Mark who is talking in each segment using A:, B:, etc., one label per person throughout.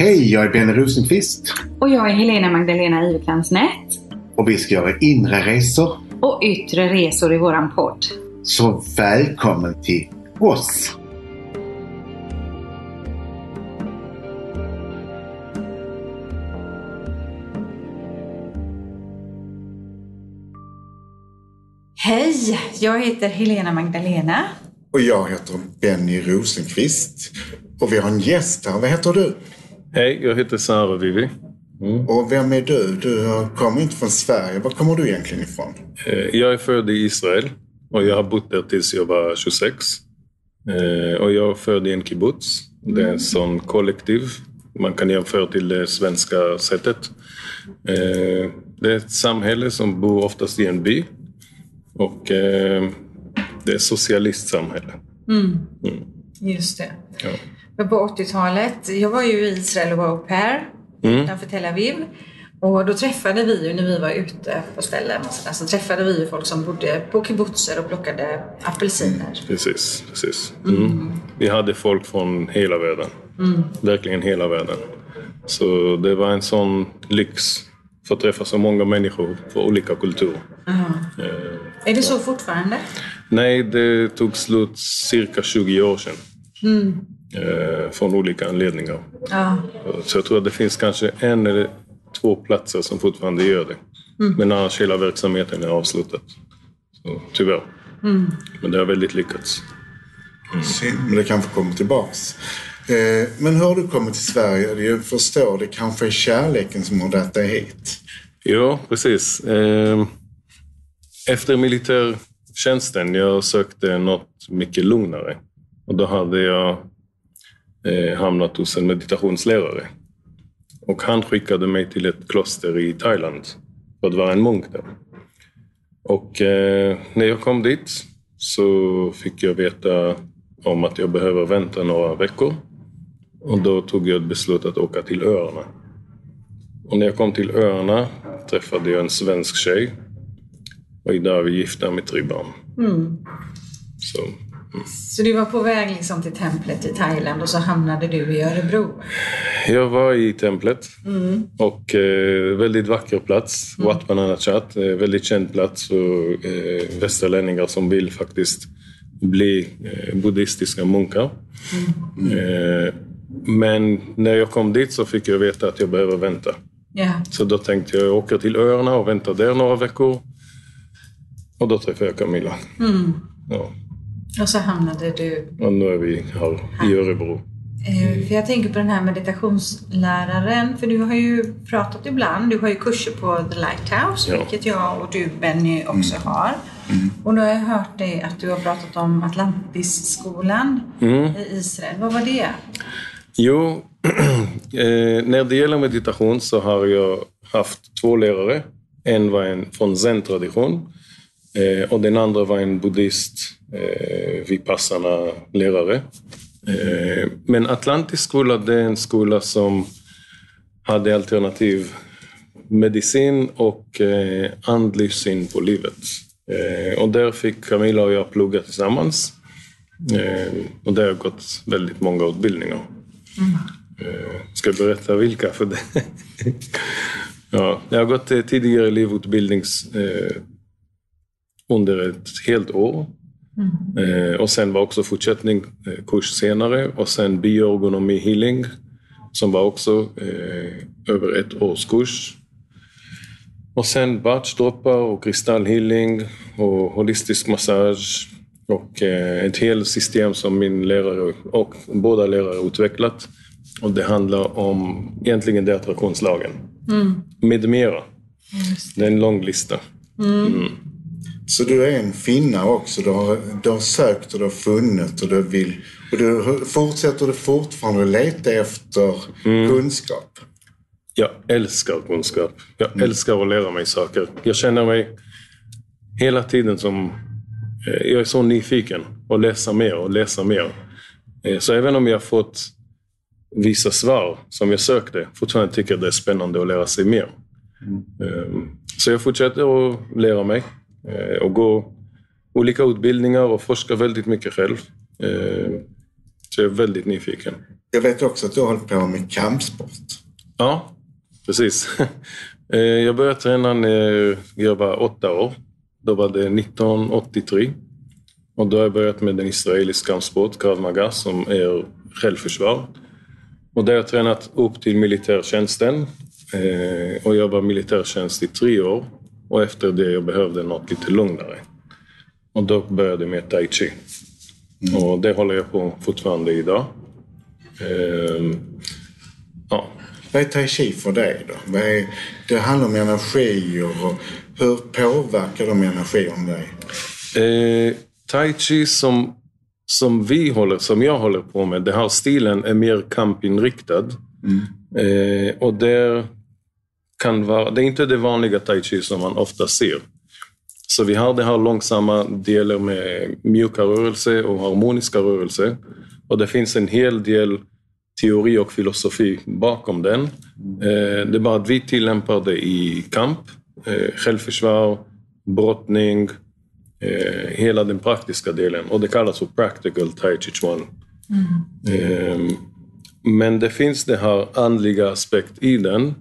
A: Hej, jag är Benny Rosenqvist
B: Och jag är Helena Magdalena Iverklansnät.
A: och vi ska göra inre resor.
B: Och yttre resor i våran podd.
A: Så välkommen till oss!
B: Hej! Jag heter Helena Magdalena.
A: Och jag heter Benny Rosenqvist. Och vi har en gäst här. Vad heter du?
C: Hej, jag heter Sara Vivi.
A: Och vem är du? Du kommer inte från Sverige. Var kommer du egentligen ifrån?
C: Eh, Jag är född i Israel och jag har bott där tills jag var 26. Eh, Och jag är född i en kibbutz. Det är en sån kollektiv. Man kan jämföra till det svenska sättet. Eh, Det är ett samhälle som bor oftast i en by. Och det är ett socialistsamhälle.
B: Just det.
C: Ja.
B: På 80-talet, jag var ju i Israel och var au pair
C: Mm.
B: utanför Tel Aviv. Och då träffade vi ju, när vi var ute på ställen, och sådär, så träffade vi ju folk som bodde på kibbutzer och plockade apelsiner.
C: Precis, precis. Mm. Vi hade folk från hela världen. Verkligen hela världen. Så det var en sån lyx för att träffa så många människor från olika kulturer.
B: Är det så fortfarande?
C: Nej, det tog slut cirka 20 år sedan. Eh, från olika anledningar.
B: Ja.
C: Så jag tror att det finns kanske en eller två platser som fortfarande gör det. Men annars hela verksamheten är avslutad. Så, tyvärr. Men det har väldigt lyckats.
A: Synd, men det kanske kommer tillbaks. Eh, Men hur har du kommit till Sverige? Jag förstår, det kanske är kärleken som har dragit dig hit.
C: Ja, precis. Eh, Efter militärtjänsten jag sökte något mycket lugnare. Och då hade jag eh, hamnat hos en meditationslärare. Och han skickade mig till ett kloster i Thailand för att vara en munk där. Och eh, när jag kom dit så fick jag veta om att jag behöver vänta några veckor. Och då tog jag ett beslut att åka till öarna. Och när jag kom till öarna träffade jag en svensk tjej. Och idag är vi gifta med tre barn. Så,
B: Så du var på väg liksom till templet i Thailand och så hamnade du i Örebro?
C: jag var i templet. Och eh, väldigt vacker plats. Wat Banana Chat. Eh, väldigt känd plats för eh, västerlänningar som vill faktiskt bli eh, buddhistiska munkar. Eh, men när jag kom dit så fick jag veta att jag behöver vänta.
B: Ja.
C: Så då tänkte jag, åker till öarna och väntar där några veckor. Och då träffade jag Camilla. Ja,
B: Och så hamnade du...
C: och nu är vi här i Örebro.
B: Eh, För jag tänker på den här meditationsläraren, för du har ju pratat ibland, du har ju kurser på The Lighthouse,
C: Ja.
B: vilket jag och du Benny också har. Och nu har jag hört dig att du har pratat om Atlantisskolan i Israel. Vad var det?
C: Jo, eh, när det gäller meditation så har jag haft två lärare. En var en från zen-tradition eh, och den andra var en buddhist, eh, vipassana-lärare. Eh, men Atlantisk skola, det är en skola som hade alternativ medicin och eh, andlig syn på livet. Eh, och där fick Camilla och jag plugga tillsammans. Eh, och där har jag gått väldigt många utbildningar. Eh, ska jag berätta vilka? För det? ja, jag har gått eh, tidigare elevutbildnings eh, under ett helt år. Eh, och sen var också fortsättning eh, kurs senare och sen bioergonomi healing som var också eh, över ett års kurs. Och sen batchdroppar och kristallhealing och holistisk massage och eh, ett helt system som min lärare och båda lärare utvecklat. Och det handlar om egentligen det attraktionslagen. Med mera. Det är en lång lista.
A: Så du är en finna också. Du har, du har sökt och du har funnit och du vill... Och du fortsätter du fortfarande att leta efter kunskap.
C: Jag älskar kunskap. Jag älskar att lära mig saker. Jag känner mig hela tiden som... eh, Jag är så nyfiken och läsa mer och läsa mer. Eh, Så även om jag har fått vissa svar som jag sökte, fortfarande tycker jag det är spännande att lära sig mer. Eh, Så jag fortsätter att lära mig och gå olika utbildningar och forska väldigt mycket själv. Eh, Så jag är väldigt nyfiken.
A: Jag vet också att du har hållit på med kampsport.
C: Ja, precis. Eh, jag började träna när jag var åtta år. Då var det 1983. Och då har jag börjat med den israeliska kampsport, krav maga, som är självförsvar. Och där har jag tränat upp till militärtjänsten. Eh, och jag var militärtjänst i tre år. Och efter det jag behövde något lite lugnare. Och då började jag med tai chi. Mm. Och det håller jag på fortfarande idag. Eh,
A: ja. Vad är tai chi för dig då? Är, det handlar om energier och hur påverkar de energin dig?
C: Eh, tai chi som, som vi håller, som jag håller på med, den här stilen är mer kampinriktad. Mm. Eh, och där kan vara, det är inte det vanliga tai chi som man ofta ser. Så vi har det här långsamma delar med mjuka rörelser och harmoniska rörelser. Och det finns en hel del teori och filosofi bakom den. Eh, det är bara att vi tillämpar det i kamp, eh, självförsvar, brottning, eh, hela den praktiska delen. Och det kallas för practical tai chi chuan. Mm. Men det finns det här andliga aspekt i den.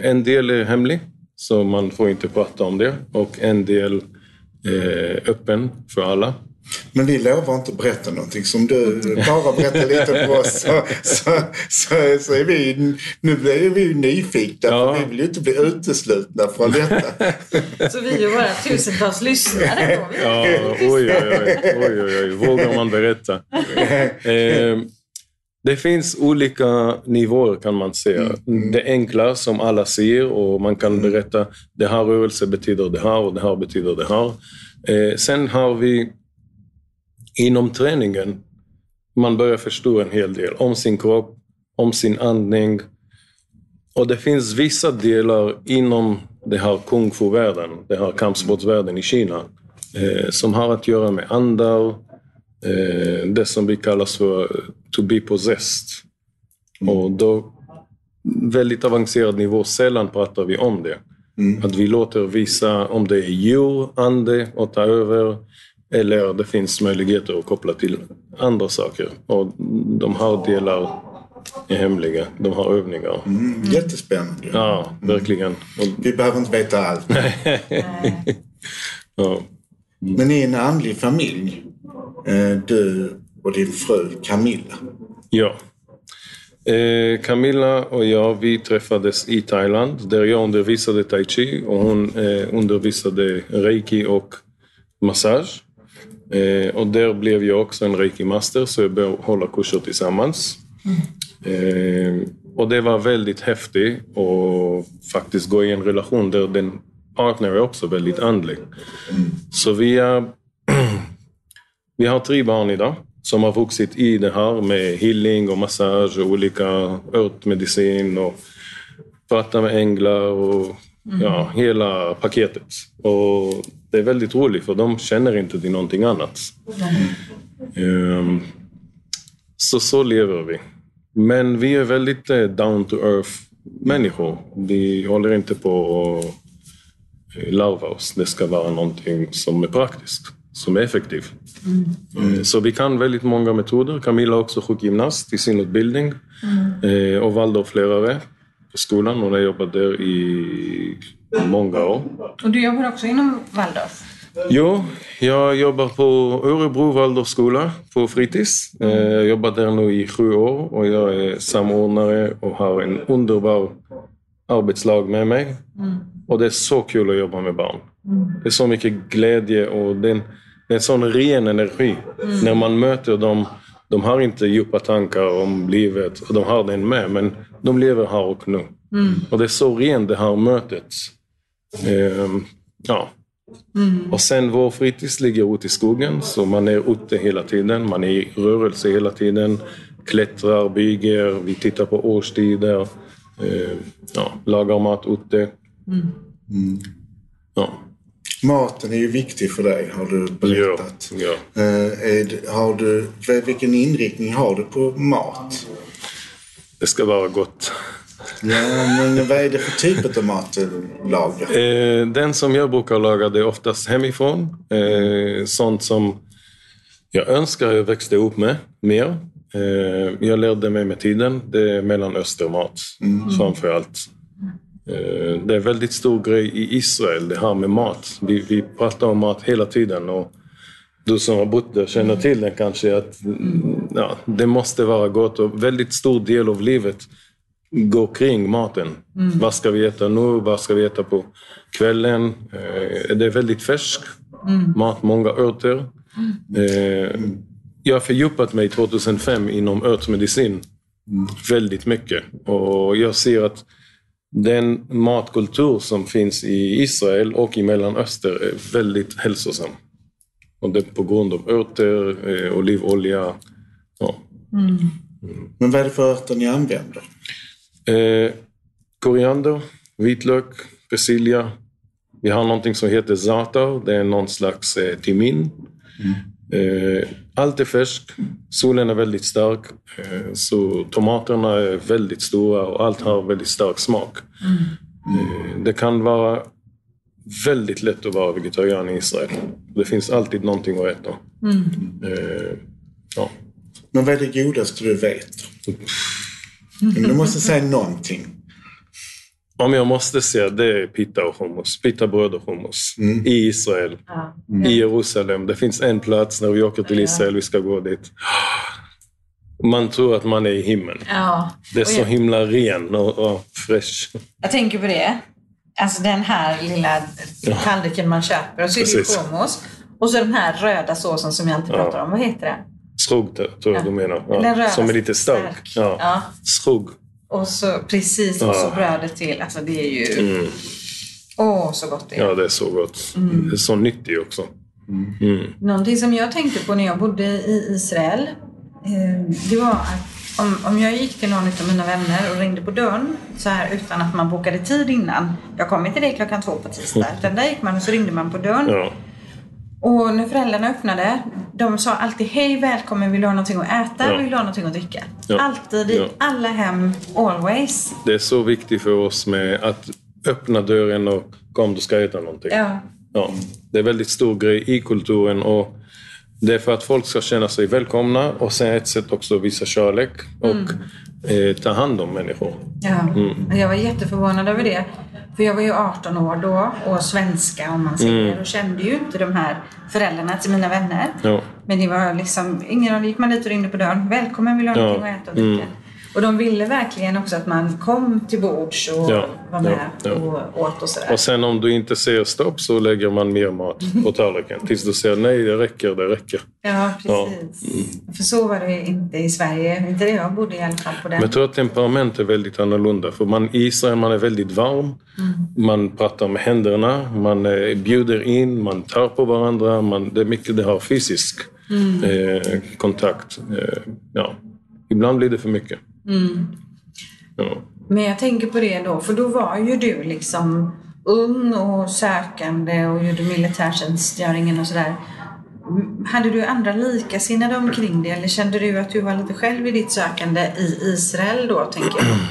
C: En del är hemlig, så man får inte prata om det. Och en del är öppen för alla.
A: Men vi lovar inte att berätta någonting. Som du bara berättar lite för oss så, så, så, så är vi, nu blir vi nyfikna. Ja. För vi vill ju inte bli uteslutna från detta.
B: så vi och våra tusentals lyssnare då.
C: Ja, oj, oj, oj, oj, oj, oj. Vågar man berätta? Eh, det finns olika nivåer kan man säga. Mm. mm. Det enkla som alla ser och man kan mm. berätta det här rörelse betyder det här och det här betyder det här. Eh, sen har vi inom träningen, man börjar förstå en hel del om sin kropp, om sin andning. Och det finns vissa delar inom den här kung fu-världen, den här kampsportsvärlden i Kina, eh, som har att göra med andar, eh, det som vi kallar för to be possessed. Mm. Och då, väldigt avancerad nivå, sällan pratar vi om det. Mm. Att vi låter visa om det är djur, ande att ta över eller det finns möjligheter att koppla till andra saker. Och de här delar är hemliga. De har övningar.
A: Mm, jättespännande.
C: Ja, verkligen.
A: Mm. Vi behöver inte veta allt. ja. Mm. Men är en andlig familj. Eh, du och din fru Camilla.
C: Ja. Eh, Camilla och jag vi träffades i Thailand där jag undervisade tai chi och hon eh, undervisade reiki och massage. Eh, och där blev jag också en reiki-master så jag började hålla kurser tillsammans. Mm. Och det var väldigt häftigt att faktiskt gå i en relation där den partner är också väldigt andlig. Mm. Så vi, är, vi har tre barn idag som har vuxit i det här med healing och massage och olika örtmedicin och prata med änglar och mm. ja, hela paketet. Och det är väldigt roligt för de känner inte till någonting annat. Um, så så lever vi. Men vi är väldigt eh, down to earth människor. Vi håller inte på att eh, larva oss. Det ska vara någonting som är praktiskt, som är effektivt. Mm. Så vi kan väldigt många metoder. Camilla är också sjukgymnast i sin utbildning mm. och Waldorflärare på skolan. Hon har jobbat där i många år.
B: Och du jobbar också inom Waldorf?
C: Jo, jag jobbar på Örebro Waldorfskola på fritids. Eh, jag har jobbat där nu i sju år och jag är samordnare och har en underbar arbetslag med mig. Mm. Och det är så kul att jobba med barn. Mm. Det är så mycket glädje och det är en, det är en sån ren energi. Mm. När man möter dem, de har inte djupa tankar om livet, och de har den med, men de lever här och nu. Mm. Och det är så rent det här mötet. Ehm, ja. Mm. Och sen vår fritids ligger ute i skogen, så man är ute hela tiden. Man är i rörelse hela tiden. Klättrar, bygger, vi tittar på årstider. Eh, ja, lagar mat ute. Mm.
A: Ja. Maten är ju viktig för dig, har du berättat.
C: Ja, ja.
A: Eh, har du, vilken inriktning har du på mat?
C: Det ska vara gott.
A: Ja, men vad är det för typ av mat du lagar?
C: Eh, den som jag brukar laga det är oftast hemifrån. Eh, sånt som jag önskar jag växte upp med mer. Eh, jag lärde mig med tiden, det är mellanöstermat mm. framför allt. Eh, det är en väldigt stor grej i Israel, det här med mat. Vi, vi pratar om mat hela tiden. Och du som har bott där känner till den kanske, att ja, det måste vara gott. Och väldigt stor del av livet går kring maten. Mm. Vad ska vi äta nu? Vad ska vi äta på kvällen? Eh, det är väldigt färsk mm. mat, många örter. Mm. Jag har fördjupat mig 2005 inom örtmedicin väldigt mycket. Och jag ser att den matkultur som finns i Israel och i Mellanöstern är väldigt hälsosam. Och det är på grund av örter, eh, olivolja. Ja. Mm.
A: Men vad är det för örter ni använder?
C: Eh, koriander, vitlök, persilja. Vi har någonting som heter za'atar. Det är någon slags eh, timin. Mm. Eh, allt är färskt, solen är väldigt stark, eh, så tomaterna är väldigt stora och allt har väldigt stark smak. Mm. Det kan vara väldigt lätt att vara vegetarian i Israel. Det finns alltid någonting att äta. Mm.
A: Ja. Men vad är det godaste du vet? Du måste säga någonting.
C: Om jag måste säga, det är pita och hummus. Pita, bröd och hummus. Mm. I Israel. Mm. I Jerusalem. Det finns en plats när vi åker till Israel, vi ska gå dit. Man tror att man är i himlen. Ja. Det är så jag... himla ren och, och fresh.
B: Jag tänker på det. Alltså den här lilla tallriken man köper och så är det Precis. hummus. Och så den här röda såsen som jag alltid pratar om. Vad heter den?
C: Skrog tror jag ja. du menar. Ja. Som är lite stark. stark. Ja. Ja.
B: Och så precis, och så brödet till. Alltså det är ju... Mm. Åh, så gott det är.
C: Ja, det är så gott. Mm. Det är så nyttigt också.
B: Mm. mm. Någonting som jag tänkte på när jag bodde i Israel, eh, det var att om, om jag gick till någon av mina vänner och ringde på dörren så här utan att man bokade tid innan. Jag kom inte dit klockan två på tisdag. Utan där gick man och så ringde man på dörren. Ja. Och när föräldrarna öppnade, de sa alltid hej, välkommen, vill du ha någonting att äta, ja. vill du ha någonting att dricka? Ja. Alltid i ja. alla hem, always.
C: Det är så viktigt för oss med att öppna dörren och kom, du ska äta någonting. Ja. Ja. Det är en väldigt stor grej i kulturen och det är för att folk ska känna sig välkomna och sen ett sätt också visa kärlek och mm. Eh, ta hand om människor.
B: Ja, mm. jag var jätteförvånad över det. För jag var ju 18 år då och svenska om man säger mm. och kände ju inte de här föräldrarna till mina vänner. Ja. Men det var liksom, ingen av gick man dit och ringde på dörren. Välkommen, vill du ha ja. någonting att äta och dricka? Mm. Och de ville verkligen också att man kom till bords och ja, var med ja, ja. och åt och sådär.
C: Och sen om du inte säger stopp så lägger man mer mat på tallriken. Tills du säger nej, det räcker, det räcker.
B: Ja, precis. Mm. För så var det inte i Sverige. Inte det jag bodde i alla fall på den.
C: Men jag tror att temperament är väldigt annorlunda. För man, i Israel man är väldigt varm. Mm. Man pratar med händerna, man eh, bjuder in, man tar på varandra. Man, det är mycket det har fysisk mm. eh, kontakt. Eh, ja. Ibland blir det för mycket. Mm.
B: Ja. Men jag tänker på det då, för då var ju du liksom ung och sökande och gjorde militärtjänstgöringen och sådär. Hade du andra likasinnade omkring dig eller kände du att du var lite själv i ditt sökande i Israel då, tänker jag?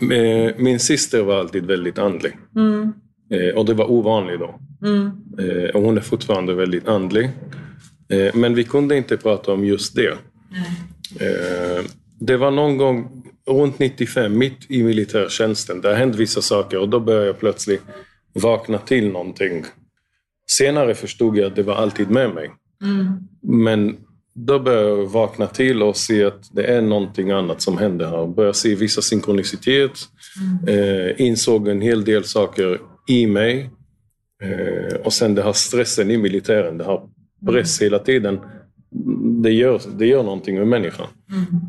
C: Eh, min syster var alltid väldigt andlig. Mm. Eh, och det var ovanligt då. Mm. Eh, och hon är fortfarande väldigt andlig. Men vi kunde inte prata om just det. Nej det var någon gång runt 95, mitt i militärtjänsten. Det hände vissa saker och då började jag plötsligt vakna till någonting. Senare förstod jag att det var alltid med mig. Mm. Men då började jag vakna till och se att det är någonting annat som händer här. Började se vissa synkronicitet. Mm. Eh, insåg en hel del saker i mig. Eh, och sen det här stressen i militären, det här press hela tiden det gör, det gör någonting med människan.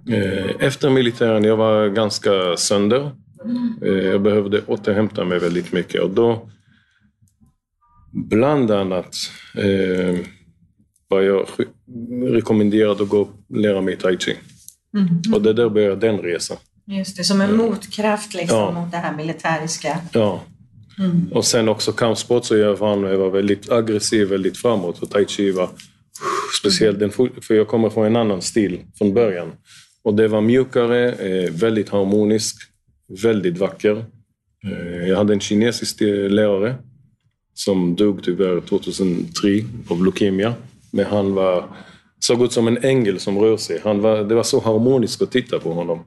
C: Mm. Efter militären, jag var ganska sönder. Mm. Jag behövde återhämta mig väldigt mycket och då bland annat eh, var jag rekommenderad att gå och lära mig tai chi. Mm. Och det där började den resan.
B: Just det, som en motkraft liksom ja. mot det här militäriska.
C: Ja. Mm. Och sen också kampsport så jag var väldigt aggressiv, väldigt framåt och tai chi var Speciellt den, för jag kommer från en annan stil från början. Och det var mjukare, eh, väldigt harmonisk, väldigt vacker. Eh, jag hade en kinesisk eh, lärare som dog tyvärr 2003 av leukemia. Men han var såg ut som en ängel som rör sig. Han var, det var så harmoniskt att titta på honom.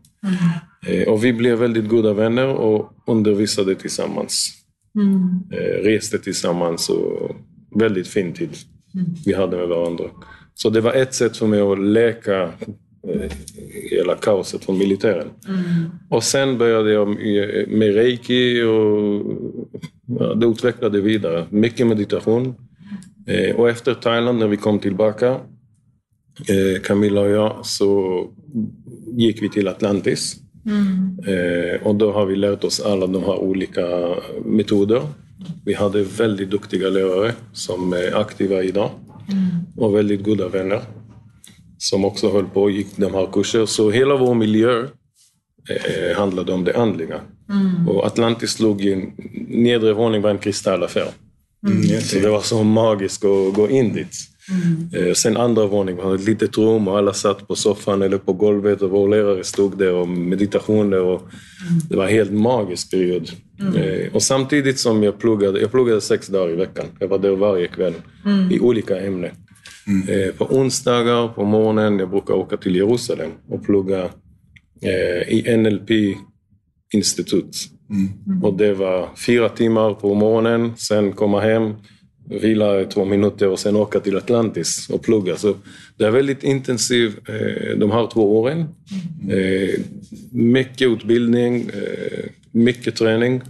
C: Mm. och vi blev väldigt goda vänner och undervisade tillsammans. Mm. reste tillsammans och väldigt fin tid. Vi hade med varandra. Så det var ett sätt för mig att läka hela kaoset från militären. Mm. Och sen började jag med reiki och ja, det utvecklade vidare. Mycket meditation. Eh, och efter Thailand, när vi kom tillbaka, eh, Camilla och jag, så gick vi till Atlantis. Mm. Eh, och då har vi lärt oss alla de här olika metoder. Vi hade väldigt duktiga lärare som är aktiva idag mm. och väldigt goda vänner som också höll på och gick de här kurser. Så hela vår miljö eh, handlade om det andliga. Mm. Och Atlantis låg i en nedre våning var en kristallaffär. Mm. Så det var så magiskt att gå in dit. Mm. Eh, sen andra våningen ett litet rum och alla satt på soffan eller på golvet och vår lärare stod där och meditationer. Och mm. Det var en helt magisk period. Mm. Eh, och samtidigt som jag pluggade, jag pluggade sex dagar i veckan. Jag var där varje kväll mm. i olika ämnen. Mm. Eh, på onsdagar på morgonen, jag brukar åka till Jerusalem och plugga i NLP-institut. Mm. Och det var fyra timmar på morgonen, sen komma hem, vila två minuter och sen åka till Atlantis och plugga. Så det är väldigt intensivt eh, de här två åren. Mm. mycket utbildning, mycket träning.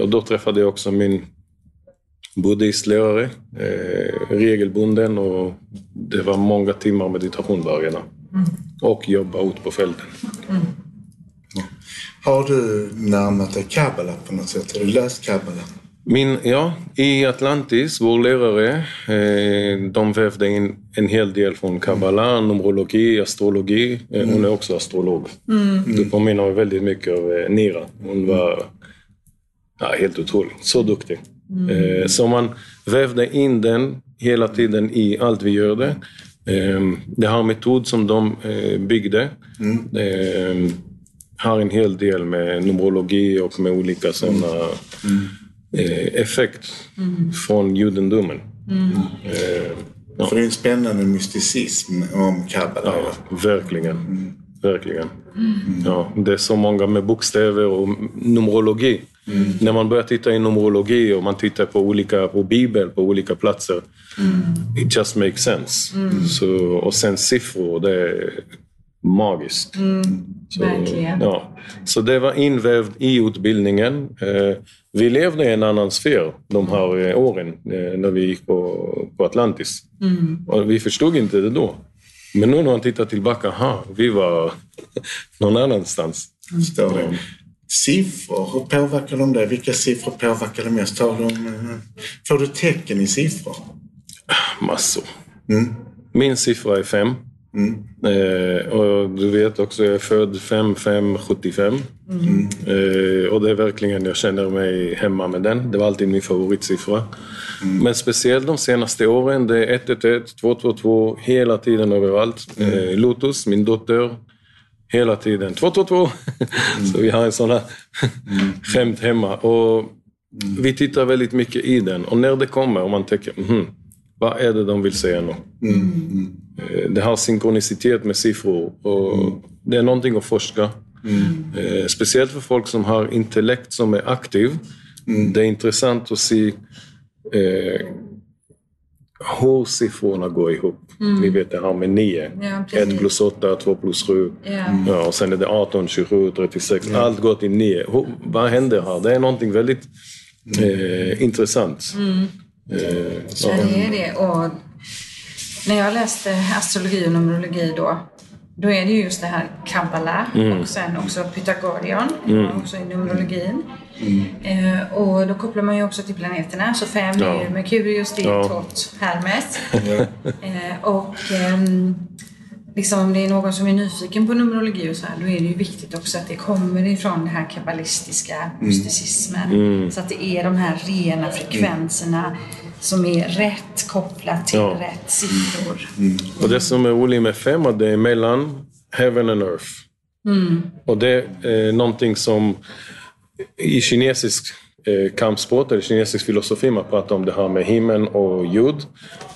C: och då träffade jag också min buddhistlärare, eh, regelbunden och det var många timmar meditation varje dag. Mm. Och jobba ut på fälten. Mm.
A: Har du närmat dig kabbala på något sätt? Har du läst kabbala?
C: Min, ja, i Atlantis, vår lärare, eh, de vävde in en hel del från kabbala, numerologi, astrologi. Eh, mm. Hon är också astrolog. Mm. Det påminner väldigt mycket av eh, Nira. Hon var ja, helt otrolig. Så duktig. Mm. Så man vävde in den hela tiden i allt vi gjorde. Ehm, det här metod som de eh, byggde mm. Ehm, har en hel del med numerologi och med olika sådana mm. Eh, effekt mm. från judendomen. Mm.
A: Ja. För det är en spännande mysticism om kabbala.
C: Ja, verkligen. Mm. Verkligen. Mm. Ja, det är så många med bokstäver och numerologi. Mm. När man börjar titta i numerologi och man tittar på olika på Bibeln på olika platser. Mm. It just makes sense. Mm. Så, och sen siffror, det är magiskt.
B: Mm. Så, Verkligen.
C: Ja. Så det var invävt i utbildningen. Eh, vi levde i en annan sfär de här eh, åren eh, när vi gick på, på Atlantis. Mm. Och vi förstod inte det då. Men nu när man tittar tillbaka, aha, vi var någon annanstans.
A: Förstår det siffror, hur påverkar de det? Vilka siffror påverkar det mest? Har de, får du tecken i siffror?
C: Massor. Mm. Min siffra är fem. Mm. Eh, och du vet också, jag är född 5575. Mm. Eh, och det är verkligen, jag känner mig hemma med den. Det var alltid min favoritsiffra. Mm. Men speciellt de senaste åren, det är 111, 222, hela tiden överallt. Mm. Eh, Lotus, min dotter, hela tiden. Två, två, två. Mm. så vi har en sån här mm. skämt hemma. Och mm. Vi tittar väldigt mycket i den och när det kommer och man tänker, mm, vad är det de vill säga nu? Mm. Eh, det har synkronicitet med siffror och mm. det är någonting att forska. Mm. Eh, speciellt för folk som har intellekt som är aktiv. Det är intressant att se eh, hur siffrorna går ihop. Mm. Ni vet det här med 9. Ja, 1 plus 8, 2 plus 7. Ja. Ja, och sen är det 18, 27, 36. Ja. Allt går till 9. Hur, vad händer här? Det är någonting väldigt eh, intressant.
B: Mm. Eh, ja, det är det. Och när jag läste astrologi och numerologi då då är det just det här kabbala mm. och sen också pythagorion, mm. också i numerologin. Mm. Eh, och då kopplar man ju också till planeterna. Så fem ja. är ju Merkurius, det är ja. Tot, Hermes. eh, och eh, liksom, om det är någon som är nyfiken på numerologi och så här, då är det ju viktigt också att det kommer ifrån den här kabbalistiska mm. mysticismen. Mm. Så att det är de här rena frekvenserna som är rätt kopplat till ja. rätt siffror.
C: Mm. Och det som är roligt med fem, att det är mellan heaven and earth. Mm. Och det är någonting som i kinesisk eh, kampsport eller kinesisk filosofi. Man pratar om det här med himmel och jord.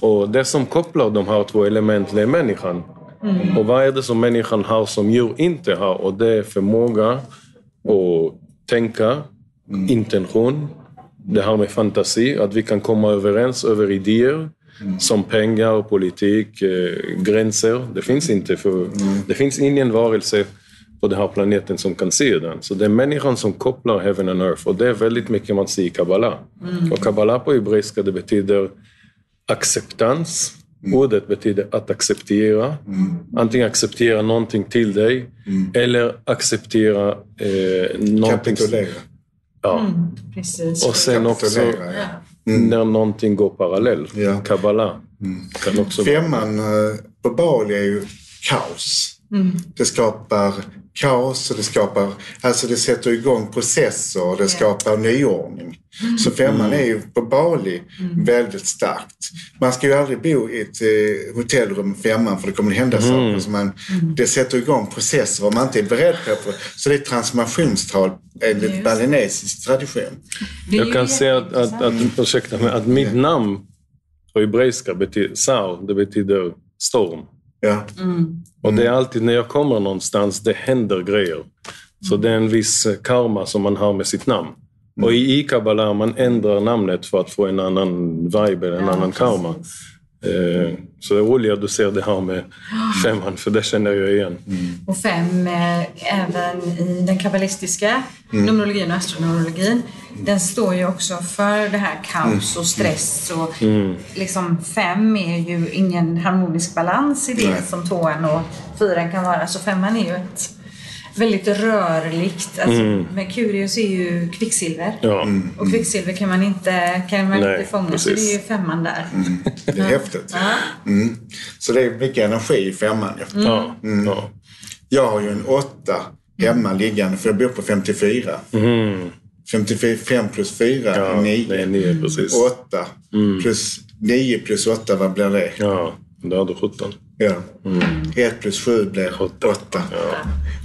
C: Och det som kopplar de här två elementen är människan. Mm. Och vad är det som människan har som djur inte har? Och det är förmåga att tänka, mm. intention, det här med fantasi, att vi kan komma överens över idéer. Mm. Som pengar, politik, eh, gränser. Det finns inte. För, mm. Det finns ingen varelse på den här planeten som kan se den. Så det är människan som kopplar heaven and earth och det är väldigt mycket man ser i kabbala. Mm. Och kabbala på hebreiska det betyder acceptans. Mm. Ordet betyder att acceptera. Mm. Antingen acceptera någonting till dig mm. eller acceptera eh, någonting...
A: Kapitulera.
C: Ja. Mm,
B: precis.
C: Och sen också ja. Mm. när någonting går parallellt. Ja. Kabbala kan också
A: Femman. Eh, på Bali är ju kaos. Mm. Det skapar kaos och det skapar, alltså det sätter igång processer och det skapar nyordning. Mm. Så femman är ju på Bali mm. väldigt starkt. Man ska ju aldrig bo i ett eh, hotellrum med femman för det kommer att hända mm. saker. Så man, mm. Det sätter igång processer om man inte är beredd på det. Så det är transformationstal enligt balinesisk tradition.
C: Jag kan säga att, att, att, ursäkta mig, att mitt namn på hebreiska betyder sao, det betyder storm.
A: Ja.
C: Mm. Och det är alltid när jag kommer någonstans, det händer grejer. Så det är en viss karma som man har med sitt namn. Och i Kabbalah man ändrar namnet för att få en annan vibe, en ja, annan karma. Eh, så det är roligt att du ser det här med femman, för det känner jag igen.
B: Mm. Och fem, eh, även i den kabbalistiska mm. numerologin och astronomologin, den står ju också för det här kaos och stress. Och mm. liksom fem är ju ingen harmonisk balans i det Nej. som tvåan och fyran kan vara. Så femman är ju ett väldigt rörligt. Alltså, mm. Merkurius är ju kvicksilver.
C: Ja. Mm.
B: Och kvicksilver kan man inte, kan man inte fånga. Precis. Så det är ju femman där.
A: Mm. Det är ja. häftigt. Ja. Mm. Så det är mycket energi i femman.
C: Ja. Mm. Ja.
A: Jag har ju en åtta hemma liggande för jag bor på 54. 55 mm. plus 4
C: ja,
A: är 9.
C: Det är 9 precis.
A: 8 plus 9 plus 8, vad blir det?
C: Ja, då har du 17.
A: Ja. Mm. 1 plus 7 blir 8. 8. Ja.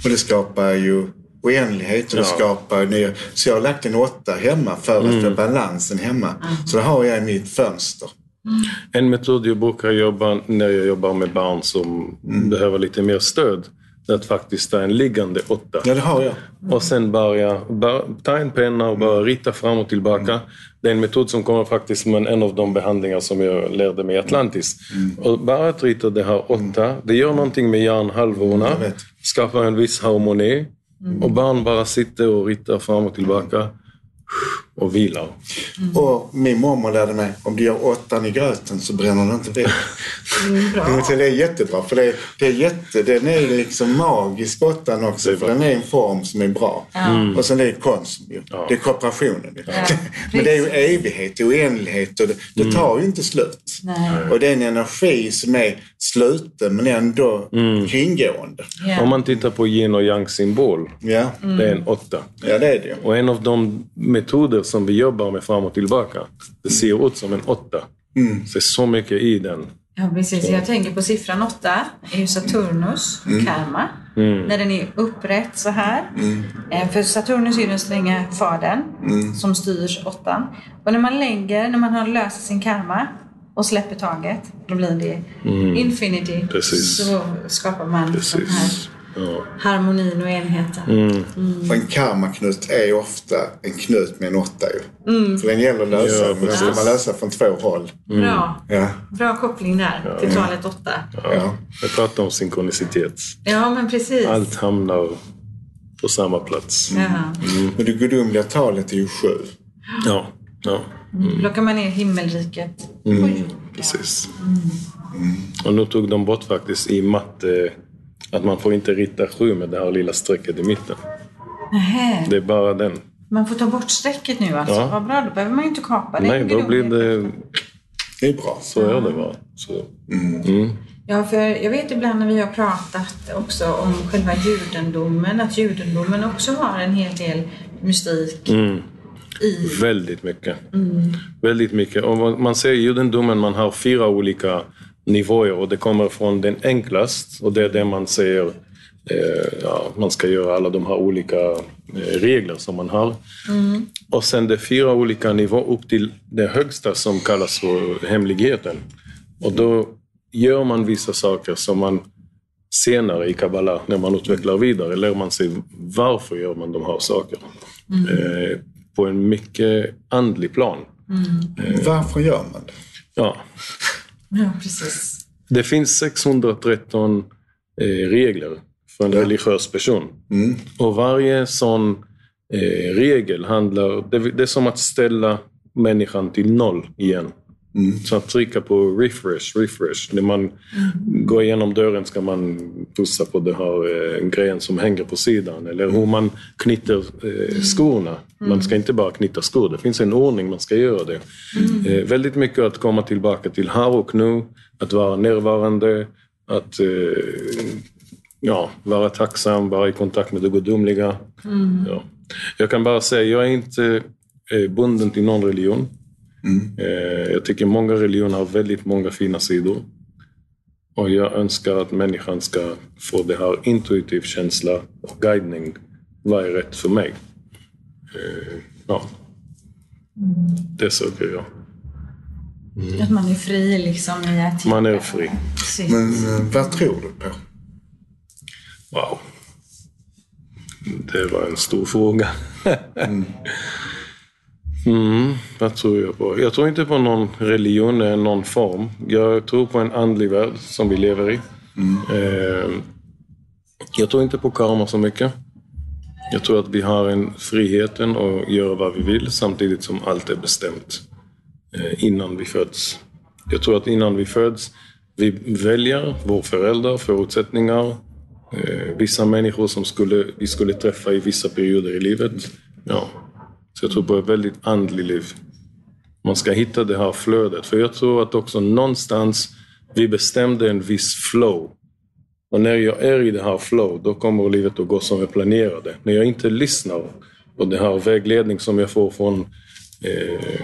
A: Och det skapar ju oändlighet och det ja. skapar nya... Så jag har lagt en 8 hemma för att mm. få balansen hemma. Mm. Så det har jag i mitt fönster.
C: Mm. En metod jag brukar jobba när jag jobbar med barn som mm. behöver lite mer stöd att faktiskt ta en liggande åtta.
A: Ja, det har jag.
C: Och sen börja, bara, ta en penna och bara rita fram och tillbaka. Mm. Det är en metod som kommer faktiskt från en av de behandlingar som jag lärde mig i Atlantis. Mm. Och bara att rita det här åtta, det gör någonting med hjärnhalvorna, skapar en viss harmoni. Mm. Och barn bara sitter och ritar fram och tillbaka och vilar.
A: Mm. Och min mormor lärde mig, om du gör åttan i gröten så bränner den inte vid. Mm, det är jättebra, för det, det är jätte, den är liksom magisk åttan också, för den är en form som är bra. Mm. Och sen är det konst, ja. det är kooperationen. Ja. Men det är ju evighet, och oändlighet och det, det mm. tar ju inte slut. Nej. Och det är en energi som är sluten men ändå mm. kringgående.
C: Yeah. Om man tittar på yin och yang symbol,
A: ja.
C: det är en åtta.
A: Ja, det är det.
C: Och en av de metoder som vi jobbar med fram och tillbaka, det ser ut som en åtta. Mm. Så det är så mycket i den.
B: Ja, precis. Så. Jag tänker på siffran åtta, är ju Saturnus mm. karma. Mm. När den är upprätt så här. Mm. Eh, för Saturnus är ju den stränga fadern mm. som styr åttan. Och när man lägger, när man har löst sin karma och släpper taget, då blir det mm. infinity.
C: Precis.
B: Så skapar man Precis. den här ja. harmonin och enheten.
C: Mm.
A: Mm. En karmaknut är ofta en knut med en åtta ju. Mm. För den gäller att lösa, ja, men den ska man lösa från två håll.
B: Mm. Bra.
A: Ja.
B: Bra koppling där ja. till talet åtta.
C: Ja. Ja. Jag pratar om synkronicitet.
B: Ja, men precis.
C: Allt hamnar på samma plats.
A: Mm. Men det gudomliga talet är ju sju.
C: Ja. ja.
B: Mm. Plockar man ner himmelriket.
C: Mm. Precis. Mm. Och nu tog de bort faktiskt i matte att man får inte rita sju med det här lilla strecket i mitten.
B: Nähä.
C: Det är bara den.
B: Man får ta bort strecket nu alltså? Ja. Vad bra, då behöver man ju inte kapa det.
C: Nej, då blir det...
A: Det är bra.
C: Så är det bara. Så. Mm. Mm.
B: Ja, för jag vet ibland när vi har pratat också om själva judendomen, att judendomen också har en hel del mystik
C: mm. i... Väldigt mycket. Mm. Väldigt mycket. Och man ser i judendomen, man har fyra olika nivåer och det kommer från den enklast och det är det man säger eh, ja, man ska göra alla de här olika regler som man har. Mm. Och sen det är fyra olika nivåer upp till det högsta som kallas för hemligheten. Och då gör man vissa saker som man senare i Kabbala, när man utvecklar vidare, lär man sig varför gör man de här sakerna. Mm. Eh, på en mycket andlig plan.
A: Mm. Eh, varför gör man det?
C: Ja.
B: Ja, precis.
C: Det finns 613 eh, regler för en ja. religiös person. Mm. Och varje sån eh, regel handlar... Det, det är som att ställa människan till noll igen. Mm. Så att trycka på refresh, refresh. När man mm. går igenom dörren ska man pussa på den här eh, grejen som hänger på sidan. Eller hur man knyter eh, skorna. Mm. Man ska inte bara knyta skor, det finns en ordning man ska göra det. Mm. Eh, väldigt mycket att komma tillbaka till här och nu, att vara närvarande, att eh, ja, vara tacksam, vara i kontakt med det gudomliga. Mm. Ja. Jag kan bara säga, jag är inte eh, bunden till någon religion. Mm. Eh, jag tycker många religioner har väldigt många fina sidor. Och jag önskar att människan ska få det här intuitiv känsla och guidning. Vad är rätt för mig? Eh, ja. Det söker jag.
B: Mm. Att man är fri liksom i att
C: Man är fri.
A: Men eh, vad tror du på?
C: Wow. Det var en stor fråga. mm. Mm, vad tror jag på? Jag tror inte på någon religion eller någon form. Jag tror på en andlig värld som vi lever i. Mm. Eh, jag tror inte på karma så mycket. Jag tror att vi har en friheten att göra vad vi vill samtidigt som allt är bestämt eh, innan vi föds. Jag tror att innan vi föds, vi väljer våra föräldrar, förutsättningar, eh, vissa människor som skulle, vi skulle träffa i vissa perioder i livet. Ja, så jag tror på ett väldigt andligt liv. Man ska hitta det här flödet. För jag tror att också någonstans vi bestämde en viss flow. Och när jag är i det här flow, då kommer livet att gå som jag planerade. När jag inte lyssnar på den här vägledning som jag får från, eh,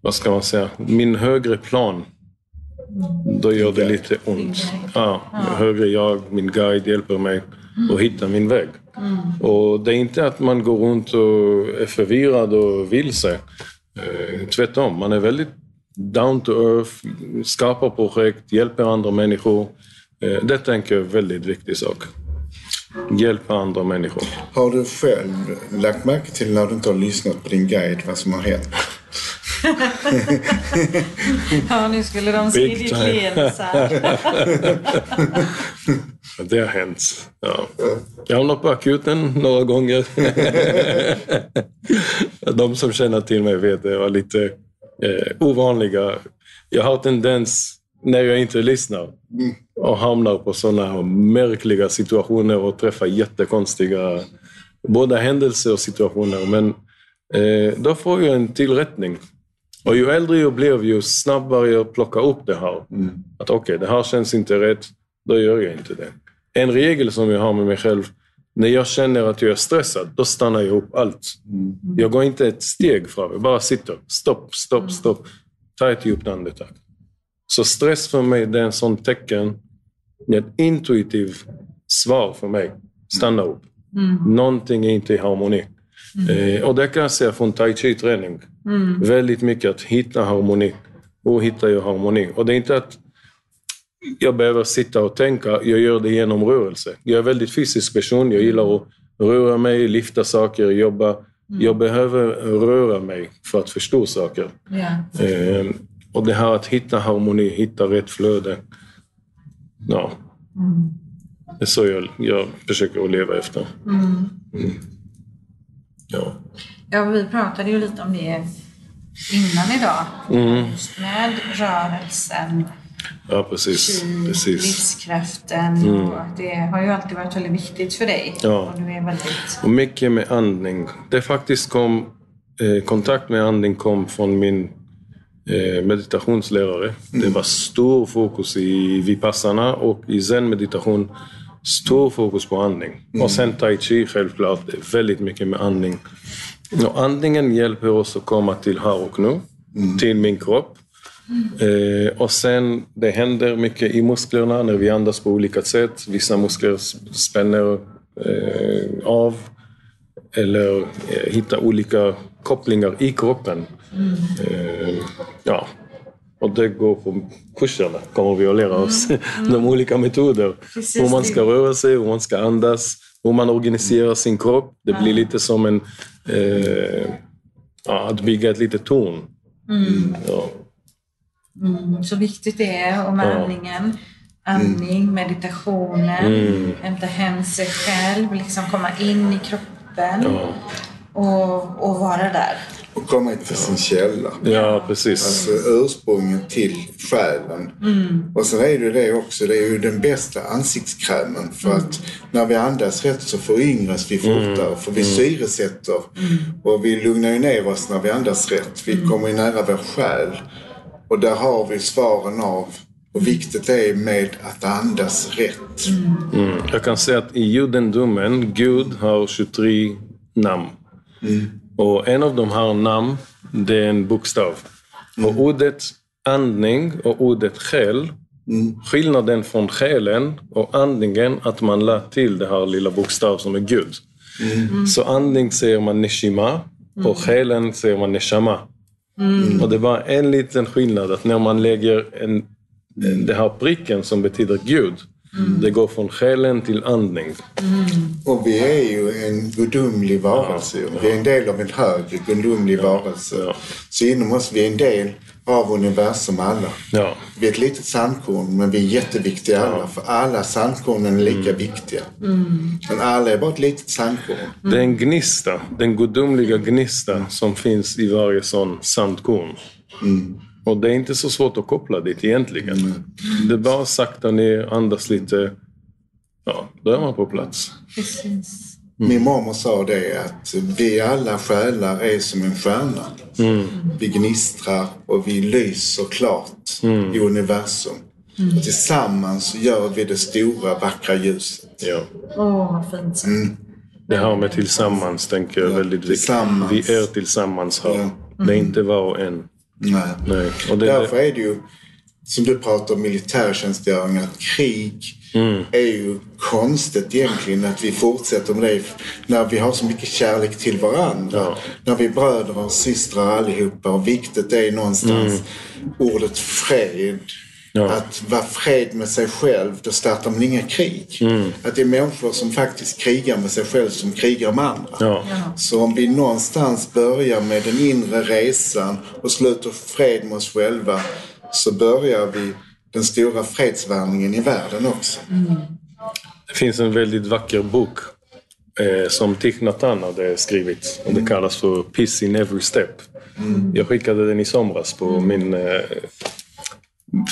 C: vad ska man säga, min högre plan. Då gör det lite ont. Ja, högre jag, min guide hjälper mig att hitta min väg. Mm. Och det är inte att man går runt och är förvirrad och vilse. Eh, tvärtom, man är väldigt down to earth, skapar projekt, hjälper andra människor. Eh, det tänker jag är en väldigt viktig sak. Hjälpa andra människor.
A: Har du själv lagt märke till när du inte har lyssnat på din guide vad som har hänt?
B: Ja, nu skulle de se ditt leende
C: Det har hänt. Ja. Jag har hamnat på akuten några gånger. De som känner till mig vet att jag var lite eh, ovanliga. Jag har tendens, när jag inte lyssnar, och hamnar på sådana märkliga situationer och träffar jättekonstiga både händelser och situationer. Men eh, då får jag en tillrättning. Och ju äldre jag blev, ju snabbare jag plockar upp det här. Mm. Att okej, okay, det här känns inte rätt, då gör jag inte det. En regel som jag har med mig själv, när jag känner att jag är stressad, då stannar jag upp allt. Mm. Jag går inte ett steg fram, jag bara sitter. Stopp, stopp, mm. stopp. Ta ett djupt andetag. Så stress för mig, det är en sån tecken, ett intuitivt svar för mig. Stanna upp. Mm. Någonting är inte i harmoni. Mm. Eh, och det kan jag säga från tai chi-träning. Mm. Väldigt mycket att hitta harmoni. Hur hittar jag harmoni? Och det är inte att jag behöver sitta och tänka, jag gör det genom rörelse. Jag är en väldigt fysisk person, jag gillar att röra mig, lyfta saker, jobba. Mm. Jag behöver röra mig för att förstå saker. Yeah. Eh, och det här att hitta harmoni, hitta rätt flöde. Ja. Mm. Det är så jag, jag försöker att leva efter. Mm.
B: Ja. ja, vi pratade ju lite om det innan idag. Mm. Just med rörelsen
C: Ja, precis. Ki, precis.
B: livskraften. Mm. Och det har ju alltid varit väldigt viktigt för dig. Ja. Och du är väldigt...
C: Och mycket med andning. Det faktiskt kom, eh, kontakt med andning kom från min eh, meditationslärare. Mm. Det var stor fokus i vipassana och i zen meditation. Stor fokus på andning. Mm. Och sen tai chi självklart. Det är väldigt mycket med andning. Och andningen hjälper oss att komma till här och nu. Mm. Till min kropp. Eh, och sen, det händer mycket i musklerna när vi andas på olika sätt. Vissa muskler spänner eh, av eller eh, hitta olika kopplingar i kroppen. Mm. Eh, ja. Och det går på kurserna, kommer vi att lära oss. Mm. Mm. De olika metoder. Precis hur man ska röra sig, hur man ska andas, hur man organiserar sin kropp. Det blir lite som en... Eh, att bygga ett litet torn.
B: Mm. Ja. Mm, så viktigt det är, ja. andningen. Andning, meditationen, mm. hämta hem sig själv, liksom komma in i kroppen ja. och, och vara där.
A: Och komma till sin källa.
C: Ja, precis.
A: Alltså ursprunget till själen. Mm. Och sen är det det också, det är ju den bästa ansiktskrämen. För mm. att när vi andas rätt så föryngras vi fortare. Mm. För vi mm. syresätter. Mm. Och vi lugnar ju ner oss när vi andas rätt. Vi mm. kommer ju nära vår själ. Och där har vi svaren av hur viktigt är med att andas rätt.
C: Mm. Jag kan säga att i judendomen, Gud har 23 namn. Mm. Och en av de här namn, det är en bokstav. Mm. Och ordet andning och ordet själ, mm. skillnaden från själen och andningen, att man lade till det här lilla bokstav som är Gud. Mm. Så andning säger man neshima och själen säger man neshama. Mm. Och det var en liten skillnad, att när man lägger en, den här pricken som betyder Gud, Mm. Det går från själen till andning. Mm.
A: Och vi är ju en gudomlig varelse. Ja, ja. Vi är en del av en högre gudomlig ja, varelse. Ja. Så inom oss, vi är en del av universum alla. Ja. Vi är ett litet sandkorn men vi är jätteviktiga alla. För alla sandkornen är lika mm. viktiga. Mm. Men alla är bara ett litet sandkorn.
C: Det är en gnista, den gudomliga gnista som finns i varje sån sandkorn. Mm. Och det är inte så svårt att koppla dit egentligen. Mm. Det är bara sakta ner, andas lite. Ja, då är man på plats.
B: Precis.
A: Mm. Min mamma sa det att vi alla själar är som en stjärna. Mm. Vi gnistrar och vi lyser klart mm. i universum. Mm. Och tillsammans gör vi det stora vackra ljuset.
C: Ja.
B: Åh, oh, vad fint mm.
C: Det här med tillsammans tänker jag är väldigt viktigt. Vi är tillsammans här. Ja. Det är inte var och en.
A: Nej. Nej. Och det, Därför är det ju, som du pratar om militärtjänstgöring, att krig mm. är ju konstigt egentligen att vi fortsätter med det när vi har så mycket kärlek till varandra. Ja. När vi är bröder och systrar allihopa och viktigt är någonstans mm. ordet fred. Ja. Att vara fred med sig själv, då startar man inga krig. Mm. Att det är människor som faktiskt krigar med sig själv som krigar med andra. Ja. Så om vi någonstans börjar med den inre resan och sluter fred med oss själva så börjar vi den stora fredsvandringen i världen också. Mm.
C: Det finns en väldigt vacker bok eh, som Thich Nhat Hanh hade skrivit. Och det mm. kallas för Peace in every step. Mm. Jag skickade den i somras på mm. min eh,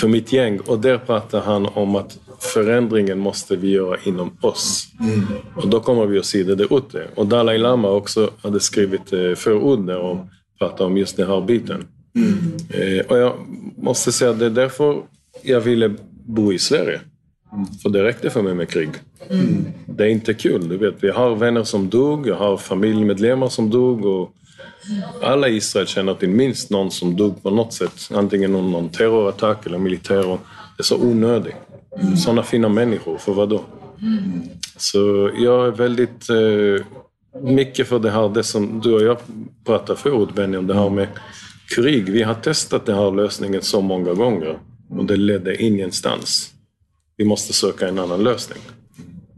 C: för mitt gäng och där pratar han om att förändringen måste vi göra inom oss. Mm. Och då kommer vi att se det där ute. Och Dalai Lama också hade skrivit eh, förord där och pratar om just den här biten. Mm. Eh, och jag måste säga att det är därför jag ville bo i Sverige. Mm. För det räckte för mig med krig. Mm. Det är inte kul, du vet. Vi har vänner som dog, jag har familjemedlemmar som dog. Och alla i Israel känner till minst någon som dog på något sätt. Antingen under någon terrorattack eller militär. Det är så onödigt. Mm. Sådana fina människor, för vad då? Mm. Så jag är väldigt eh, mycket för det här, det som du och jag pratade förut Benny, om det här med krig. Vi har testat den här lösningen så många gånger och det ledde ingenstans. Vi måste söka en annan lösning.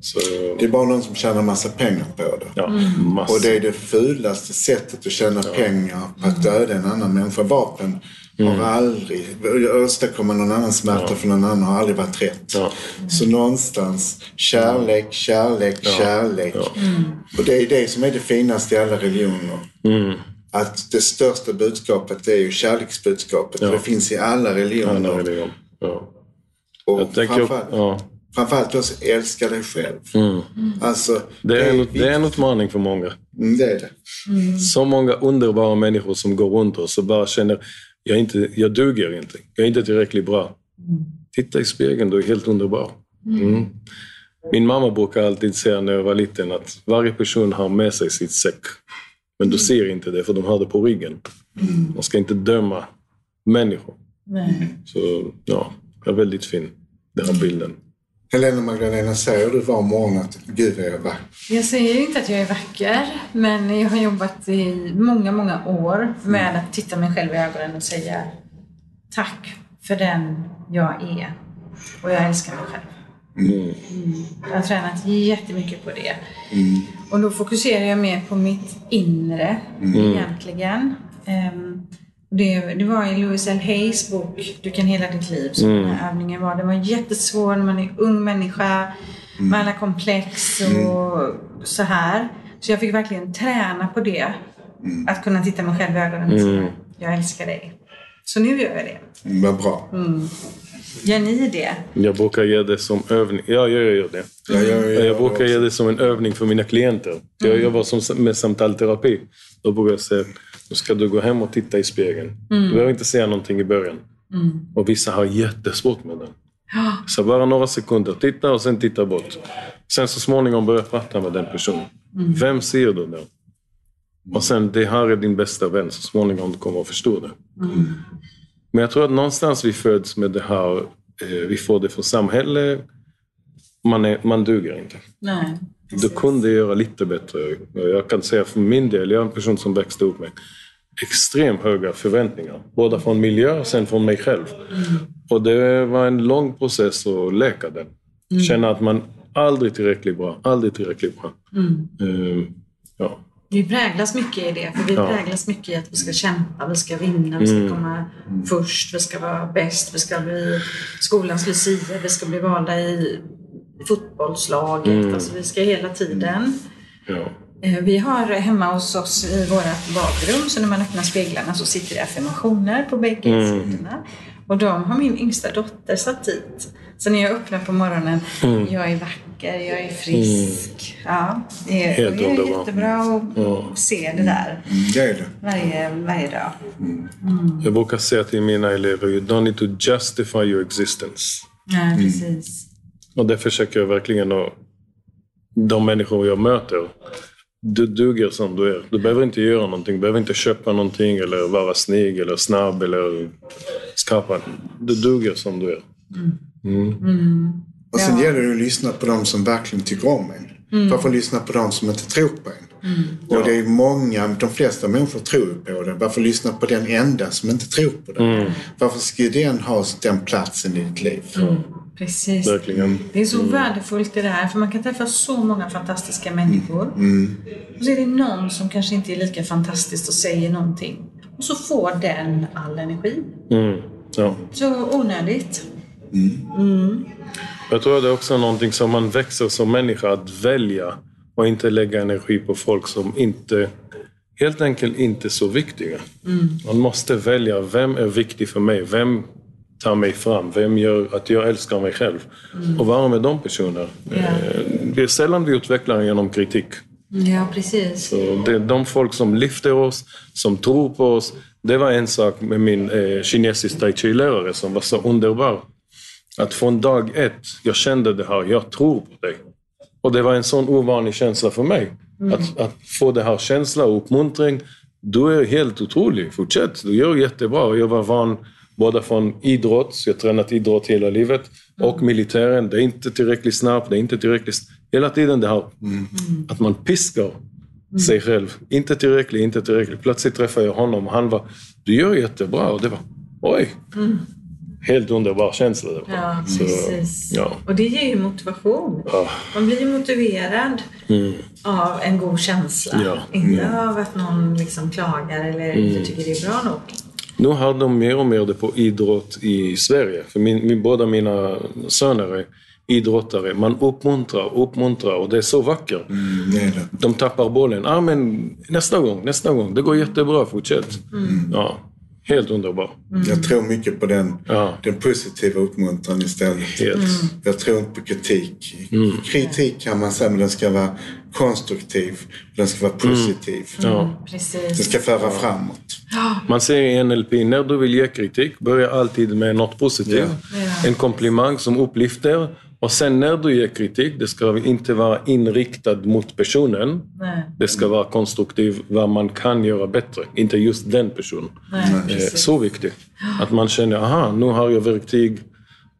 A: Så... Det är bara någon som tjänar massa pengar på det.
C: Ja, mm.
A: Och det är det fulaste sättet att tjäna ja. pengar på att döda en annan människa. Vapen mm. har aldrig, åstadkomma någon annan smärta ja. för någon annan har aldrig varit rätt. Ja. Så någonstans kärlek, kärlek, ja. kärlek. Mm. Och det är det som är det finaste i alla religioner. Mm. Att det största budskapet är ju kärleksbudskapet. Och det finns i alla religioner.
C: Alla religioner. Ja.
A: Och Jag tänker, framförallt, Framförallt också älska dig själv. Mm.
C: Alltså, det, är en, det är en utmaning för många.
A: Mm, det är det.
C: Mm. Så många underbara människor som går runt oss och bara känner jag, inte, jag duger inte. Jag är inte tillräckligt bra. Titta i spegeln, du är helt underbar. Mm. Min mamma brukar alltid säga när jag var liten att varje person har med sig sitt säck. Men du ser inte det för de har det på ryggen. Man ska inte döma människor. Så ja, det är väldigt fin, den här bilden.
A: Helena Magdalena, säger du var morgon att Gud är vacker?
B: Jag säger inte att jag är vacker, men jag har jobbat i många, många år med att titta mig själv i ögonen och säga tack för den jag är. Och jag älskar mig själv. Mm. Jag har tränat jättemycket på det. Mm. Och då fokuserar jag mer på mitt inre mm. egentligen. Um, det, det var i Louis L. Hayes bok Du kan hela ditt liv som mm. den här övningen var. Den var jättesvår när man är ung människa mm. med alla komplex och mm. så här. Så jag fick verkligen träna på det. Mm. Att kunna titta mig själv i ögonen och säga mm. Jag älskar dig. Så nu gör jag det.
A: Vad bra.
B: Mm. Gör ni det?
C: Jag brukar ge det som övning. Ja, jag gör det. Mm. Jag, jag, jag, jag brukar ge det som en övning för mina klienter. Jag mm. jobbar som, med samtalsterapi. Då brukar jag säga, nu ska du gå hem och titta i spegeln. Mm. Du behöver inte säga någonting i början. Mm. Och vissa har jättesvårt med den. Ja. Så bara några sekunder, titta och sen titta bort. Sen så småningom börja prata med den personen. Mm. Vem ser du då? Och sen, det här är din bästa vän. Så småningom du kommer att förstå det. Mm. Men jag tror att någonstans vi föds med det här, eh, vi får det från samhället. Man, är, man duger inte.
B: Nej,
C: du kunde göra lite bättre. Jag kan säga för min del, jag är en person som växte upp med extremt höga förväntningar. Både från miljö och sen från mig själv. Mm. Och det var en lång process att läka den. Mm. Känna att man aldrig tillräckligt bra, aldrig tillräckligt bra. Mm. Uh,
B: ja. Vi präglas mycket i det, för vi ja. präglas mycket i att vi ska kämpa, vi ska vinna, vi ska mm. komma mm. först, vi ska vara bäst, vi ska bli skolans lucia, vi ska bli valda i fotbollslaget. Mm. Alltså vi ska hela tiden. Ja. Eh, vi har hemma hos oss i vårt badrum, så när man öppnar speglarna så sitter det affirmationer på bägge mm. sidorna. Och de har min yngsta dotter satt dit. Så när jag öppnar på morgonen, mm. jag är vacker, jag är frisk. Mm. Ja, det är, Helt det är jättebra att ja. se det där.
A: Mm, det är det.
B: Varje, varje dag. Mm.
C: mm. Jag brukar säga till mina elever, you don't need to justify your existence.
B: Nej, precis.
C: Och det försöker jag verkligen att de människor jag möter. Du duger som du är. Du behöver inte göra någonting. Du behöver inte köpa någonting eller vara snygg eller snabb eller skapa. Du duger som du är.
A: Mm. Mm. Och sen ja. gäller det att lyssna på de som verkligen tycker om en. Mm. Varför lyssna på de som inte tror på en? Mm. Och det är många, de flesta människor tror på det. Varför lyssna på den enda som inte tror på det? Mm. Varför ska den ha den platsen i ditt liv?
B: Mm. Precis. Verkligen. Det är så mm. värdefullt i det här för man kan träffa så många fantastiska människor. Mm. mm. Och så är det någon som kanske inte är lika fantastisk och säger någonting. Och så får den all energi.
C: Mm. Ja.
B: Så onödigt.
C: Mm. mm. Jag tror det är också någonting som man växer som människa att välja och inte lägga energi på folk som inte helt enkelt inte är så viktiga. Man måste välja, vem är viktig för mig? Vem tar mig fram? Vem gör att jag älskar mig själv? Mm. Och vara med de personerna. Yeah. Det är sällan vi utvecklar genom kritik.
B: Ja, precis.
C: Så det är de folk som lyfter oss, som tror på oss. Det var en sak med min eh, kinesisk tai chi-lärare som var så underbar. Att från dag ett, jag kände det här, jag tror på dig. Och det var en sån ovanlig känsla för mig. Mm. Att, att, få den här känslan och uppmuntring. Du är helt otrolig, fortsätt, du gör jättebra. Jag var van både från idrott, jag har tränat idrott hela livet, och mm. militären. Det är inte tillräckligt snabbt, det är inte tillräckligt... Hela tiden det här mm. att man piskar mm. sig själv. Inte tillräckligt, inte tillräckligt. Plötsligt träffade jag honom och han var, du gör jättebra. Och det var, oj! Mm. Helt underbar känsla. Det var.
B: Ja, precis. ja. Och det ger ju motivation. Ja. Man blir ju motiverad mm. av en god känsla. Ja. Inte mm. av att någon liksom klagar eller inte mm. tycker det är bra nog.
C: Nu har de mer och mer det på idrott i Sverige. För min, min, båda mina söner är idrottare. Man uppmuntrar, uppmuntrar och det är så vackert. Mm, det det. De tappar bollen. Ah, men nästa gång, nästa gång. Det går jättebra, fortsätt. Mm. Ja. Helt underbar.
A: Mm. Jag tror mycket på den, ja. den positiva uppmuntran istället. Mm. Jag tror inte på kritik. Mm. Kritik kan man säga, men den ska vara konstruktiv. Den ska vara mm. positiv.
B: Ja.
A: Den ska föra framåt.
C: Man säger i NLP, när du vill ge kritik, börja alltid med något positivt. En komplimang som upplyfter och sen när du ger kritik, det ska inte vara inriktad mot personen. Nej. Det ska vara konstruktiv, vad man kan göra bättre. Inte just den personen. Nej, så viktigt. Att man känner, aha, nu har jag verktyg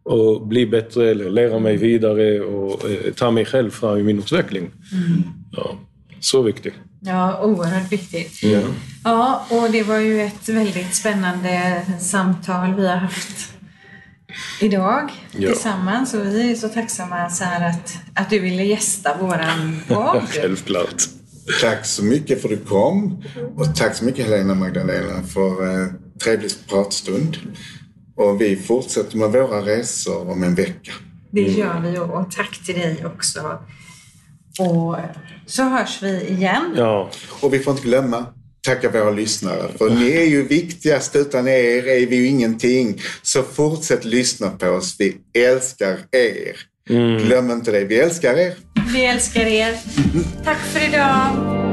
C: och bli bättre eller lära mig vidare och eh, ta mig själv fram i min utveckling. Mm. Ja, så viktigt.
B: Ja, oerhört viktigt. Mm. Ja, och det var ju ett väldigt spännande samtal vi har haft idag ja. tillsammans. Och vi är så tacksamma så här att, att du ville gästa våran podd.
C: Självklart.
A: Tack så mycket för att du kom. Och tack så mycket Helena Magdalena för eh, trevlig pratstund. Och vi fortsätter med våra resor om en vecka.
B: Det gör vi och tack till dig också. Och så hörs vi igen.
C: Ja.
A: Och vi får inte glömma tacka våra lyssnare. För ni är ju viktigast. Utan er är vi ju ingenting. Så fortsätt lyssna på oss. Vi älskar er. Mm. Glöm inte det. Vi älskar er.
B: Vi älskar er. Tack för idag.